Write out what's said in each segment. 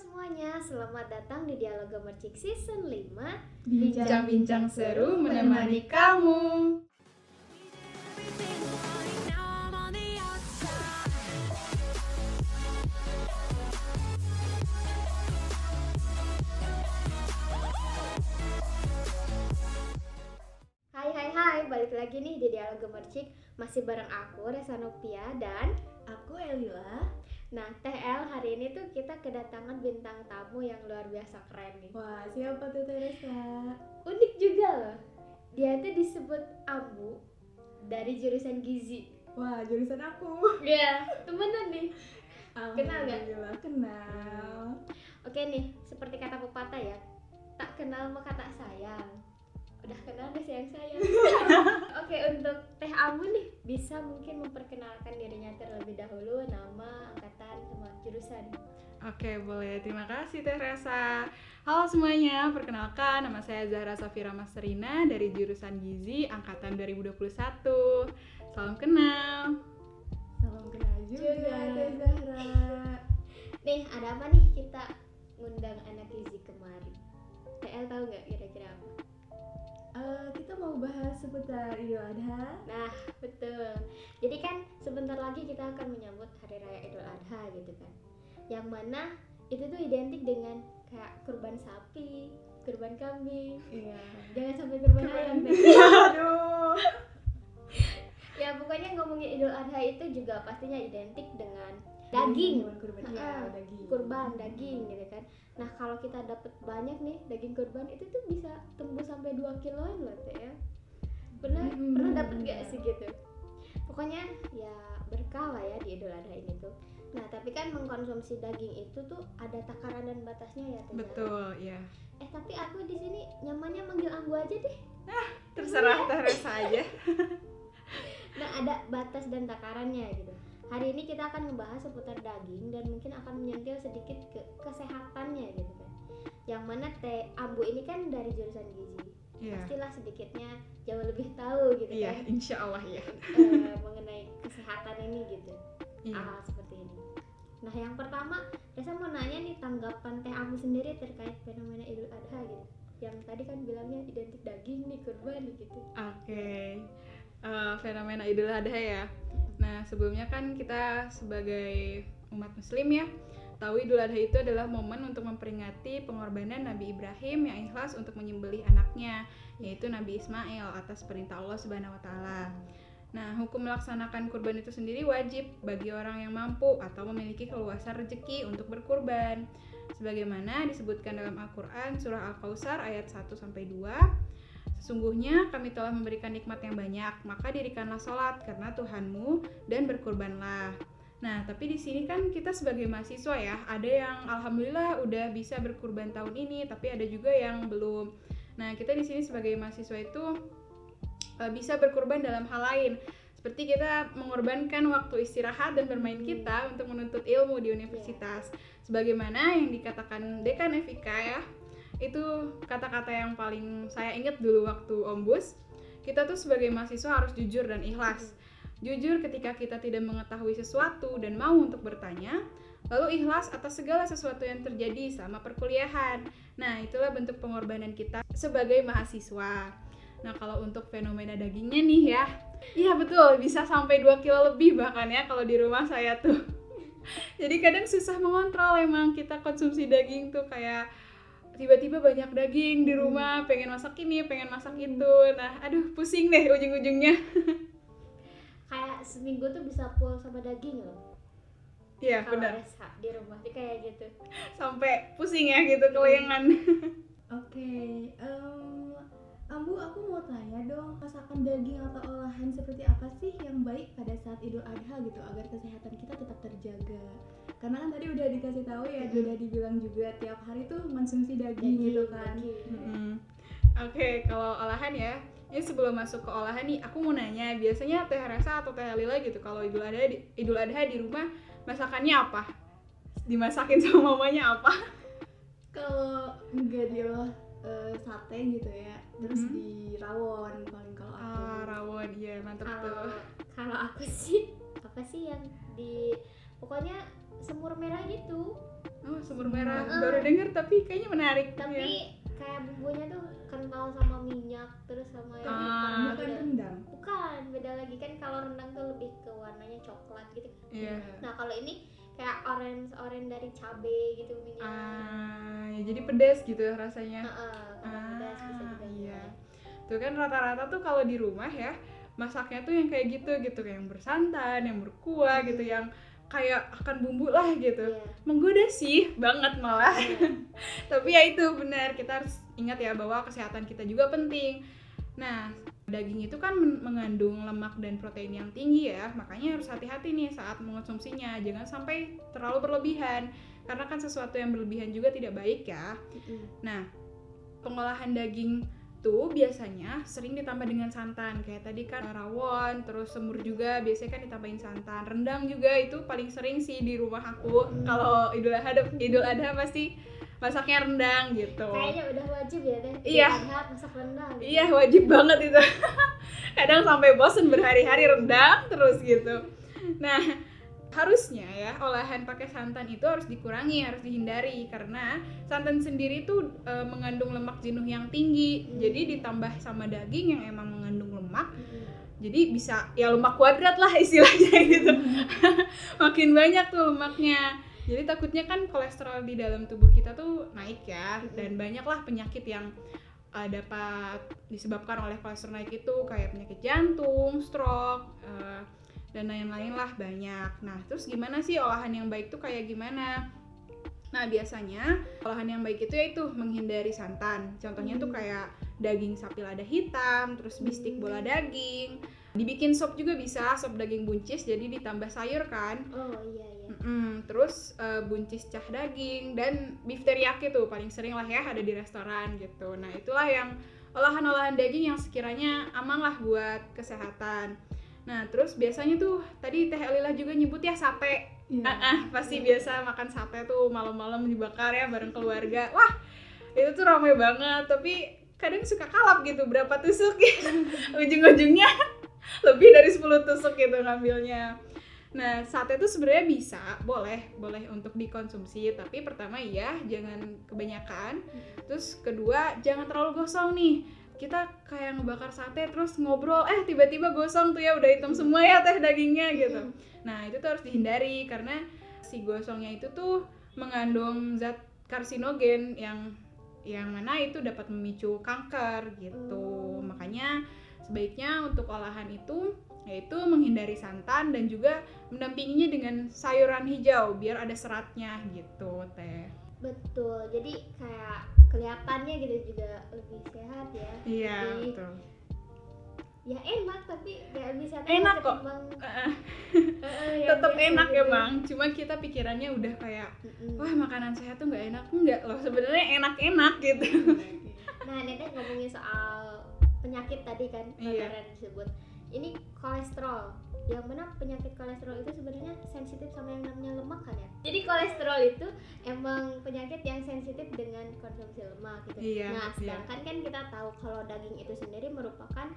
semuanya, selamat datang di Dialog Mercik Season 5 Bincang-bincang seru menemani kamu. Hai hai hai, balik lagi nih di Dialog Mercik Masih bareng aku, Resa Novia dan Aku Elila. Nah, TL hari ini tuh kita kedatangan bintang tamu yang luar biasa keren nih Wah, siapa tuh Teresa? Unik juga loh Dia tuh disebut Ambu dari jurusan Gizi Wah, jurusan aku. Iya, temenan nih Kenal? Alhamdulillah, Kenal. Oke nih, seperti kata pepatah ya Tak kenal maka tak sayang Udah kenal deh sayang-sayang Oke, untuk Teh Amu nih Bisa mungkin memperkenalkan dirinya terlebih dahulu Nama, angkatan, sama jurusan Oke, boleh. Terima kasih Teresa. Halo semuanya, perkenalkan nama saya Zahra Safira Masterina dari jurusan Gizi angkatan 2021. Salam kenal. Salam kenal juga, Teh Zahra. Nih, ada apa nih kita ngundang anak gizi kemari TL tahu nggak kira-kira apa? Eh, kita mau bahas seputar Idul Adha. Nah, betul. Jadi kan sebentar lagi kita akan menyambut Hari Raya Idul Adha gitu kan. Yang mana itu tuh identik dengan kayak kurban sapi, kurban kambing. Iya. Jangan sampai kurban ayam. Aduh. ya pokoknya ngomongin Idul Adha itu juga pastinya identik dengan daging. Kurban. Nah, ah, daging. Kurban daging gitu kan. Nah, kalau kita dapat banyak nih daging kurban itu tuh bisa tembus sampai 2 kiloan loh teh ya. Pernah Hmm. pernah dapat gak sih gitu? Pokoknya ya berkah lah ya di Idul Adha ini tuh. Nah, tapi kan mengkonsumsi daging itu tuh ada takaran dan batasnya ya, Teh. Zara. Betul, ya. Eh, tapi aku di sini nyamannya manggil Anggu aja deh. Terserah Teresa aja. Nah, ada batas dan takarannya gitu. Hari ini kita akan membahas seputar daging dan mungkin akan menyentil sedikit ke kesehatannya gitu kan. Yang mana Teh Ambu ini kan dari jurusan gizi. Iya. Pastilah sedikitnya jauh lebih tahu gitu Iya, kan insya Allah ya. eh, mengenai kesehatan ini gitu. Iya. Hal seperti ini. Nah, yang pertama, Resa mau nanya nih tanggapan Teh Ambu sendiri terkait fenomena Idul Adha gitu. Yang tadi kan bilangnya identik daging nih kurban gitu. Oke, Eh, fenomena Idul Adha ya. Nah sebelumnya kan kita sebagai umat Muslim ya tahu Idul Adha itu adalah momen untuk memperingati pengorbanan Nabi Ibrahim yang ikhlas untuk menyembelih anaknya, yaitu Nabi Ismail atas perintah Allah Subhanahu Wa. Nah, hukum melaksanakan kurban itu sendiri wajib bagi orang yang mampu atau memiliki keluasan rezeki untuk berkurban. Sebagaimana disebutkan dalam Al-Qur'an surah Al-Kautsar ayat 1 sampai 2. Sesungguhnya kami telah memberikan nikmat yang banyak, maka dirikanlah sholat karena Tuhanmu dan berkurbanlah. Nah, tapi di sini kan kita sebagai mahasiswa ya, ada yang alhamdulillah udah bisa berkurban tahun ini, tapi ada juga yang belum. Nah, kita di sini sebagai mahasiswa itu eh, bisa berkurban dalam hal lain. Seperti kita mengorbankan waktu istirahat dan bermain kita untuk menuntut ilmu di universitas. Sebagaimana yang dikatakan Dekan Evika ya, itu kata-kata yang paling saya ingat dulu waktu ombus kita tuh sebagai mahasiswa harus jujur dan ikhlas. Jujur ketika kita tidak mengetahui sesuatu dan mau untuk bertanya lalu ikhlas atas segala sesuatu yang terjadi sama perkuliahan. Nah itulah bentuk pengorbanan kita sebagai mahasiswa. Nah kalau untuk fenomena dagingnya nih ya. Iya betul. Bisa sampai 2 kilo lebih bahkan ya kalau di rumah saya tuh. Jadi kadang susah mengontrol emang kita konsumsi daging tuh kayak tiba-tiba banyak daging di rumah pengen masak ini pengen masak itu nah aduh pusing deh ujung-ujungnya Kayak seminggu tuh bisa full sama daging loh. iya benar di rumah tuh kayak gitu. sampai pusing ya gitu kelayangan Oke, em, Ambu aku mau tanya dong, masakan daging atau olahan seperti apa sih yang baik pada saat Idul Adha gitu agar kesehatan kita tetap terjaga? Karena kan tadi udah dikasih tahu ya, Mhm. udah dibilang juga tiap hari tuh konsumsi daging, gitu kan. daging. Oke kalau olahan ya ini sebelum masuk ke olahan nih aku mau nanya biasanya teh Rasa atau teh Lila gitu kalau idul adha di, idul adha di rumah masakannya apa dimasakin sama mamanya apa Kalau enggak diolah eh, sate gitu ya, terus Mhm. di rawon paling kalau aku. ah rawon iya mantep tuh kalau aku sih apa sih yang di pokoknya semur merah gitu oh sumur merah Mm. baru denger tapi kayaknya menarik tapi ya. kayak bumbunya tuh kental sama minyak terus sama yang Ah. hitam bukan beda. rendang bukan beda lagi kan kalau rendang tuh lebih ke warnanya coklat gitu Iya. nah kalau ini kayak orange orange dari cabe gitu minyak ah ya jadi pedas gitu rasanya Heeh, kalau Ah, pedas bisa juga iya. Tuh kan rata-rata tuh kalau di rumah ya masaknya tuh yang kayak gitu gitu kayak yang bersantan, yang berkuah Hmm. gitu, yang kayak akan bumbu lah gitu. Iya. Menggoda sih banget malah. Iya. Tapi ya itu benar kita harus ingat ya bahwa kesehatan kita juga penting. Nah, daging itu kan men- mengandung lemak dan protein yang tinggi ya, makanya harus hati-hati nih saat mengonsumsinya. Jangan sampai terlalu berlebihan karena kan sesuatu yang berlebihan juga tidak baik ya. Mm-mm. Nah, pengolahan daging tuh biasanya sering ditambah dengan santan. Kayak tadi kan rawon terus semur juga biasanya kan ditambahin santan. Rendang juga itu paling sering sih di rumah aku. Hmm. kalau idul adha idul adha pasti masaknya rendang gitu. Kayaknya udah wajib ya teh Iya. Adha masak rendang. Iya wajib banget itu. Kadang sampai bosen berhari-hari rendang terus gitu. Nah harusnya ya olahan pakai santan itu harus dikurangi harus dihindari karena santan sendiri tuh e, mengandung lemak jenuh yang tinggi Hmm. jadi ditambah sama daging yang emang mengandung lemak Mm-mm. jadi bisa ya lemak kuadrat lah istilahnya gitu makin banyak tuh lemaknya jadi takutnya kan kolesterol di dalam tubuh kita tuh naik ya Mm-mm. dan banyaklah penyakit yang uh, dapat disebabkan oleh kolesterol naik itu kayak penyakit jantung, stroke uh, dan lain-lain lah banyak. Nah terus gimana sih olahan yang baik tuh kayak gimana? Nah biasanya olahan yang baik itu yaitu menghindari santan. Contohnya tuh Hmm. kayak daging sapi lada hitam, terus bistik Hmm. bola daging. Dibikin sop juga bisa, sop daging buncis jadi ditambah sayur kan. oh iya iya Mm-mm, terus eh, buncis cah daging dan beef teriyaki tuh paling sering lah ya ada di restoran gitu. Nah itulah yang olahan-olahan daging yang sekiranya aman lah buat kesehatan. Nah terus biasanya tuh tadi Teh Elila juga nyebut ya sate. Iya. Ah, ah, pasti biasa makan sate tuh malam-malam dibakar ya bareng keluarga. Wah itu tuh ramai banget tapi kadang suka kalap gitu berapa tusuk ujung-ujungnya lebih dari 10 tusuk gitu ngambilnya. Nah, sate itu sebenarnya bisa, boleh, boleh untuk dikonsumsi, tapi pertama iya, jangan kebanyakan. Terus kedua, jangan terlalu gosong nih. Kita kayak ngebakar sate terus ngobrol, eh tiba-tiba gosong tuh ya udah hitam semua ya teh dagingnya gitu. Nah, itu tuh harus dihindari karena si gosongnya itu tuh mengandung zat karsinogen yang yang mana itu dapat memicu kanker gitu. Hmm. Makanya sebaiknya untuk olahan itu yaitu menghindari santan dan juga mendampinginya dengan sayuran hijau biar ada seratnya gitu teh betul jadi kayak kelihatannya gitu juga lebih sehat ya iya Lebih- betul ya enak tapi gak sehat Enak kok. eh, yang tetap enak gitu. emang cuma kita pikirannya udah kayak Mm-mm. wah makanan sehat tuh nggak enak enggak loh sebenarnya enak-enak gitu nah Nete ngomongin soal penyakit tadi kan Iya. karena disebut ini kolesterol yang mana penyakit kolesterol itu sebenarnya sensitif sama yang namanya lemak kan ya jadi kolesterol itu emang penyakit yang sensitif dengan konsumsi lemak gitu Iya, nah iya. sedangkan kan kita tahu kalau daging itu sendiri merupakan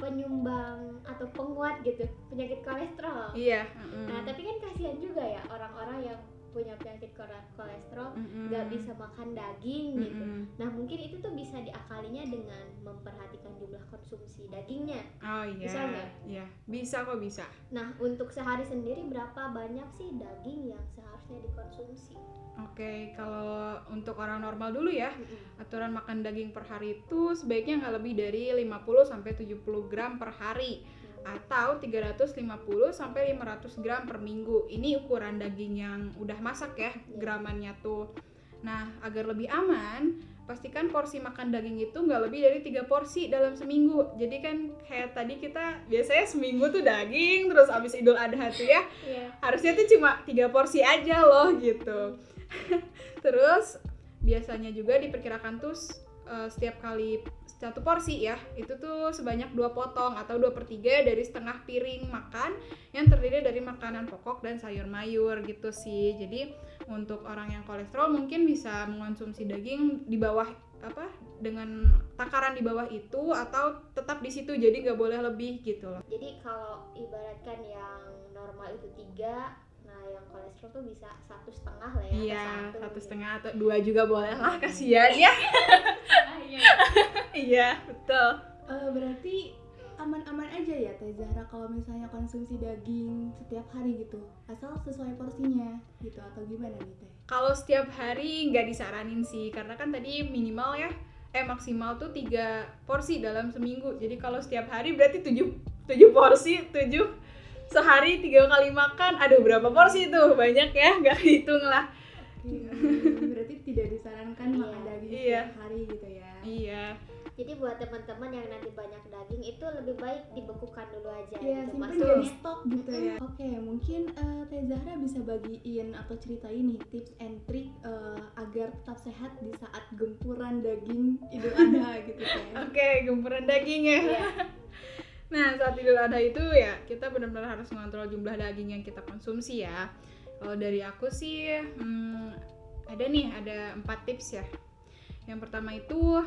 penyumbang atau penguat gitu penyakit kolesterol iya mm-mm. nah tapi kan kasihan juga ya orang-orang yang punya penyakit kole- kolesterol nggak bisa makan daging gitu Mm-mm. Nah mungkin itu tuh bisa diakalinya dengan memperhatikan jumlah konsumsi dagingnya. oh iya Bisa nggak? iya bisa kok bisa Nah untuk sehari sendiri berapa banyak sih daging yang seharusnya dikonsumsi? Oke, kalau untuk orang normal dulu ya, aturan makan daging per hari itu sebaiknya nggak lebih dari 50 sampai 70 gram per hari atau 350 sampai 500 gram per minggu. Ini ukuran daging yang udah masak ya, gramannya tuh. Nah, agar lebih aman, pastikan porsi makan daging itu nggak lebih dari tiga porsi dalam seminggu. Jadi kan kayak tadi kita biasanya seminggu tuh daging, terus abis Idul Adha tuh ya Iya. harusnya tuh cuma tiga porsi aja loh gitu terus biasanya juga diperkirakan tuh eh, setiap kali satu porsi ya. Itu tuh sebanyak dua potong atau dua per tiga dari setengah piring makan yang terdiri dari makanan pokok dan sayur mayur gitu sih. Jadi untuk orang yang kolesterol mungkin bisa mengonsumsi daging di bawah apa dengan takaran di bawah itu atau tetap di situ jadi nggak boleh lebih gitu loh. Jadi kalau ibaratkan yang normal itu tiga, yang kolesterol tuh bisa satu setengah lah ya atau Iya, satu satu gitu. setengah atau dua juga boleh lah, kasihan ya. Iya, betul. Eh, berarti aman-aman aja ya Teh Zahra kalau misalnya konsumsi daging setiap hari gitu asal sesuai porsinya gitu atau gimana nih Teh? Kalau setiap hari nggak disaranin sih, karena kan tadi minimal ya, eh maksimal tuh tiga porsi dalam seminggu. Jadi kalau setiap hari berarti tujuh tujuh porsi, tujuh sehari tiga kali makan. Aduh berapa porsi itu? Banyak ya, nggak hitung lah. Hmm, berarti tidak disarankan makan Iya. daging Iya. setiap hari gitu ya Iya. Jadi buat teman-teman yang nanti banyak daging itu lebih baik dibekukan dulu aja Iya, gitu simpen jadi stok gitu ya. Oke, mungkin eh, Teh Zahra bisa bagiin atau ceritain nih tips and trick eh, agar tetap sehat di saat gempuran daging Idul Adha gitu Teh. Oke, gempuran daging ya. Nah, saat Idul Adha itu ya kita benar-benar harus mengontrol jumlah daging yang kita konsumsi ya. Kalau dari aku sih hmm, ada nih, ada empat tips ya. Yang pertama itu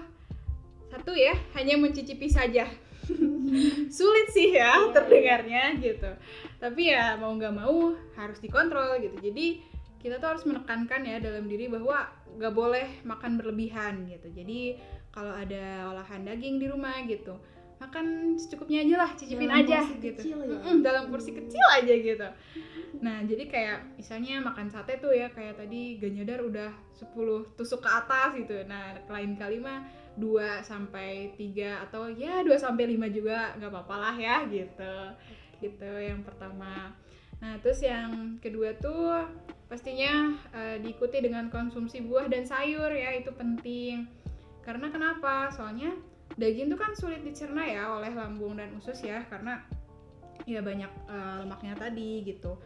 satu ya, hanya mencicipi saja. Sulit sih ya Iya, terdengarnya gitu. Tapi ya mau nggak mau harus dikontrol gitu. Jadi kita tuh harus menekankan ya dalam diri bahwa nggak boleh makan berlebihan gitu. Jadi kalau ada olahan daging di rumah gitu, makan secukupnya aja lah, cicipin Dalam aja gitu. kecil ya? Mm-mm, dalam porsi kecil aja gitu. Nah, jadi kayak misalnya makan sate tuh ya kayak tadi Ganyadar udah 10 tusuk ke atas gitu. Nah, lain kali mah 2 sampai 3 atau ya 2 sampai 5 juga nggak apa-apa lah ya gitu. Gitu yang pertama. Nah, terus yang kedua tuh pastinya eh, diikuti dengan konsumsi buah dan sayur ya, itu penting. Karena kenapa? Soalnya daging tuh kan sulit dicerna ya oleh lambung dan usus ya karena ya banyak eh, lemaknya tadi gitu.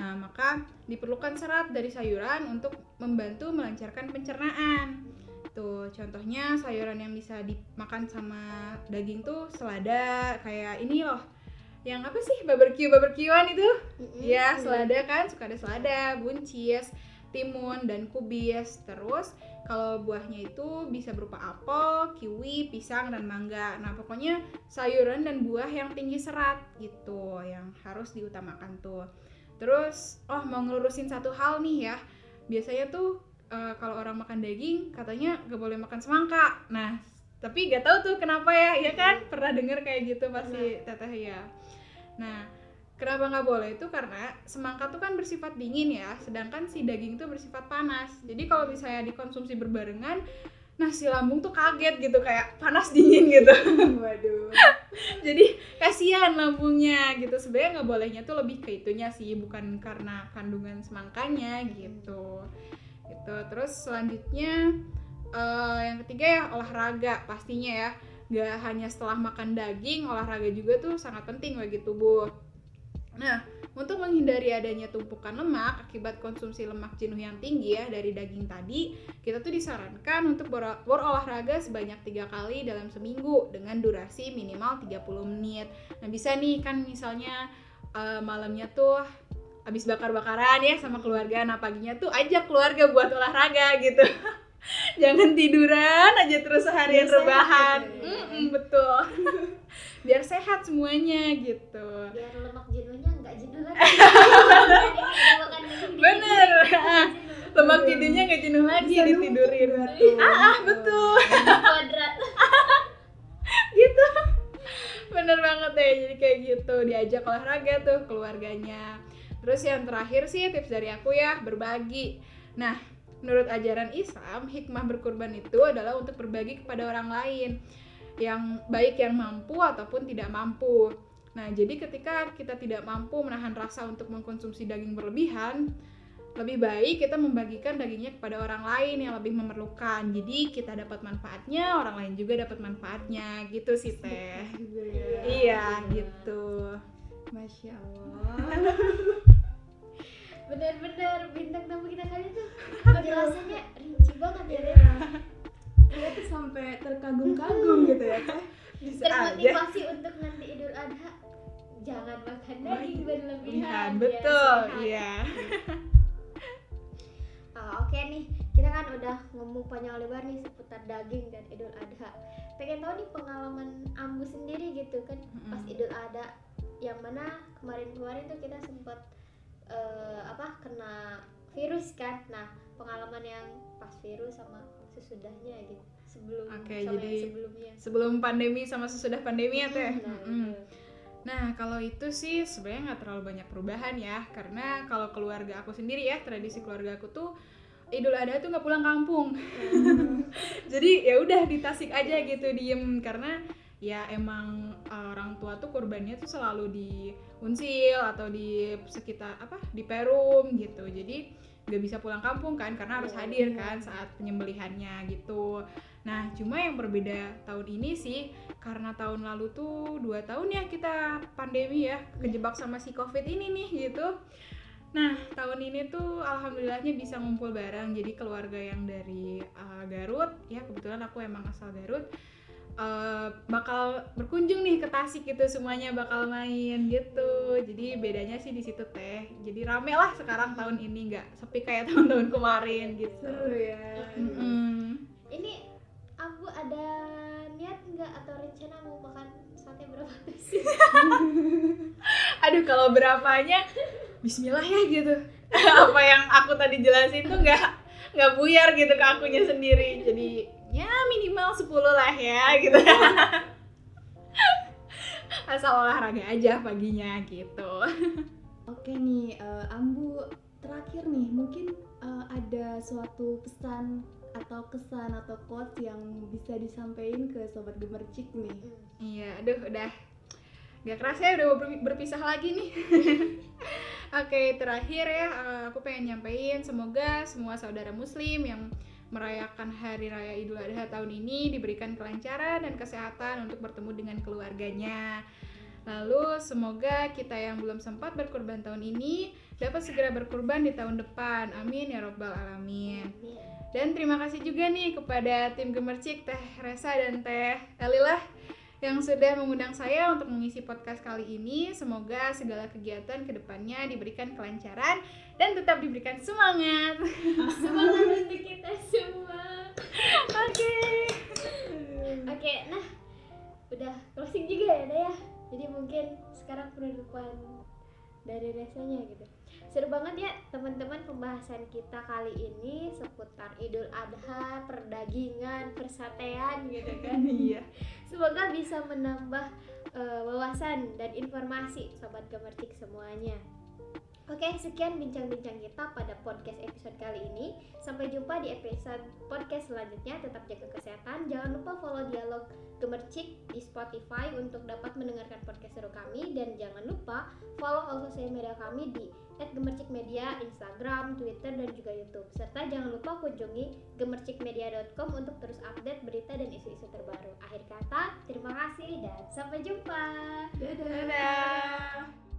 Nah, maka diperlukan serat dari sayuran untuk membantu melancarkan pencernaan. Tuh, contohnya sayuran yang bisa dimakan sama daging tuh selada kayak ini loh. Yang apa sih? Barbecue barbekyuan itu? Mm-mm. Ya, selada kan suka ada selada, buncis, timun dan kubis. Terus kalau buahnya itu bisa berupa apel, kiwi, pisang dan mangga. Nah, pokoknya sayuran dan buah yang tinggi serat gitu yang harus diutamakan tuh. Terus, oh mau ngelurusin satu hal nih ya. Biasanya tuh eh, kalau orang makan daging katanya gak boleh makan semangka. Nah, tapi gak tahu tuh kenapa ya, ya kan? Pernah denger kayak gitu pasti teteh ya. Nah, kenapa nggak boleh itu karena semangka tuh kan bersifat dingin ya, sedangkan si daging tuh bersifat panas. Jadi kalau misalnya dikonsumsi berbarengan, nah si lambung tuh kaget gitu kayak panas dingin gitu. Waduh. Jadi kasihan lambungnya gitu. Sebenarnya nggak bolehnya tuh lebih ke itunya sih, bukan karena kandungan semangkanya gitu. Gitu. Terus selanjutnya eh, yang ketiga ya olahraga pastinya ya. Gak hanya setelah makan daging, olahraga juga tuh sangat penting bagi tubuh. Nah, untuk menghindari adanya tumpukan lemak akibat konsumsi lemak jenuh yang tinggi ya dari daging tadi, kita tuh disarankan untuk ber- berolahraga sebanyak tiga kali dalam seminggu dengan durasi minimal 30 menit. Nah, bisa nih kan misalnya eh, malamnya tuh habis bakar-bakaran ya sama keluarga, nah paginya tuh ajak keluarga buat olahraga gitu. Jangan tiduran aja terus seharian Biar sehat rebahan. gitu ya. Mm-mm, betul. Biar sehat semuanya gitu. biar lemak jenuhnya jenuh lagi dikit, Bener. jenuh. lemak tidurnya nggak jenuh lagi Bisa ditidurin. ah, ah betul. Kuadrat. Gitu. Bener banget ya jadi kayak gitu. Diajak olahraga tuh keluarganya. Terus yang terakhir sih tips dari aku ya berbagi. Nah menurut ajaran Islam hikmah berkurban itu adalah untuk berbagi kepada orang lain. Yang baik yang mampu ataupun tidak mampu nah jadi ketika kita tidak mampu menahan rasa untuk mengkonsumsi daging berlebihan lebih baik kita membagikan dagingnya kepada orang lain yang lebih memerlukan. Jadi kita dapat manfaatnya, orang lain juga dapat manfaatnya, gitu sih teh. Gitu ya. Iya, gitu. Masya Allah. bener-bener bintang tamu kita kali tuh penjelasannya rinci banget ya Ren. Saya tuh sampai terkagum-kagum gitu ya teh. Termotivasi untuk nanti Idul Adha jangan makan daging berlebihan Iya, betul. Iya. Ah, Oke nih, kita kan udah ngomong panjang lebar nih seputar daging dan Idul Adha. Pengen tahu nih pengalaman Ambu sendiri gitu kan pas. Idul Adha yang mana kemarin-kemarin tuh kita sempat eh, apa kena virus kan nah pengalaman yang pas virus sama sesudahnya gitu sebelum Oke, sama yang jadi- sebelumnya sebelum pandemi sama sesudah pandemi ya teh nah, Mm-mm. itu. Nah, kalau itu sih sebenarnya nggak terlalu banyak perubahan ya, karena kalau keluarga aku sendiri ya, tradisi keluarga aku tuh Idul Adha tuh nggak pulang kampung. Jadi ya udah di Tasik aja gitu diem karena ya emang uh, orang tua tuh kurbannya tuh selalu di Unsil atau di sekitar apa di Perum gitu. Jadi nggak bisa pulang kampung kan karena harus Iya, hadir iya. kan saat penyembelihannya gitu. Nah, cuma yang berbeda tahun ini sih karena tahun lalu tuh dua tahun ya kita pandemi ya kejebak sama si covid ini nih gitu. Nah tahun ini tuh alhamdulillahnya bisa ngumpul bareng. Jadi keluarga yang dari uh, Garut ya kebetulan aku emang asal Garut uh, bakal berkunjung nih ke Tasik gitu semuanya bakal main gitu. Jadi bedanya sih di situ teh. Jadi rame lah sekarang tahun ini nggak sepi kayak tahun-tahun kemarin gitu. Seru ya. Mm. ini Abu ada niat nggak atau rencana mau makan sate berapa sih aduh kalau berapanya Bismillah ya gitu. Apa yang aku tadi jelasin tuh nggak nggak buyar gitu ke akunya sendiri. Jadi ya minimal 10 lah ya gitu. Asal olahraga aja paginya gitu. Oke nih, eh, Ambu terakhir nih, mungkin eh, ada suatu pesan atau kesan atau quotes yang bisa disampaikan ke sobat gemercik nih. iya aduh udah nggak kerasa ya udah ber- berpisah lagi nih oke terakhir ya eh, aku pengen nyampein semoga semua saudara muslim yang merayakan hari raya Idul Adha tahun ini diberikan kelancaran dan kesehatan untuk bertemu dengan keluarganya Lalu semoga kita yang belum sempat berkurban tahun ini dapat segera berkurban di tahun depan. Amin ya robbal alamin. Dan terima kasih juga nih kepada tim Gemercik Teh Resa dan Teh Elilah yang sudah mengundang saya untuk mengisi podcast kali ini. Semoga segala kegiatan ke depannya diberikan kelancaran dan tetap diberikan semangat. semangat untuk kita semua Oke. oke nah udah closing juga ya Daya jadi mungkin sekarang penutupan dari resanya gitu seru banget ya teman-teman pembahasan kita kali ini seputar Idul Adha perdagingan persatean gitu kan Iya. Semoga bisa menambah eh, wawasan dan informasi sobat gemercik semuanya. Oke, sekian bincang-bincang kita pada podcast episode kali ini. Sampai jumpa di episode podcast selanjutnya. Tetap jaga kesehatan. Jangan lupa follow dialog gemercik di Spotify untuk dapat mendengarkan podcast seru kami dan jangan lupa follow all sosial media kami di @gemercikmedia, Instagram, Twitter dan juga YouTube. Serta jangan lupa kunjungi gemercikmedia.com untuk terus update berita dan isu-isu terbaru. Akhir kata, terima kasih dan sampai jumpa. Dadah. Dadah.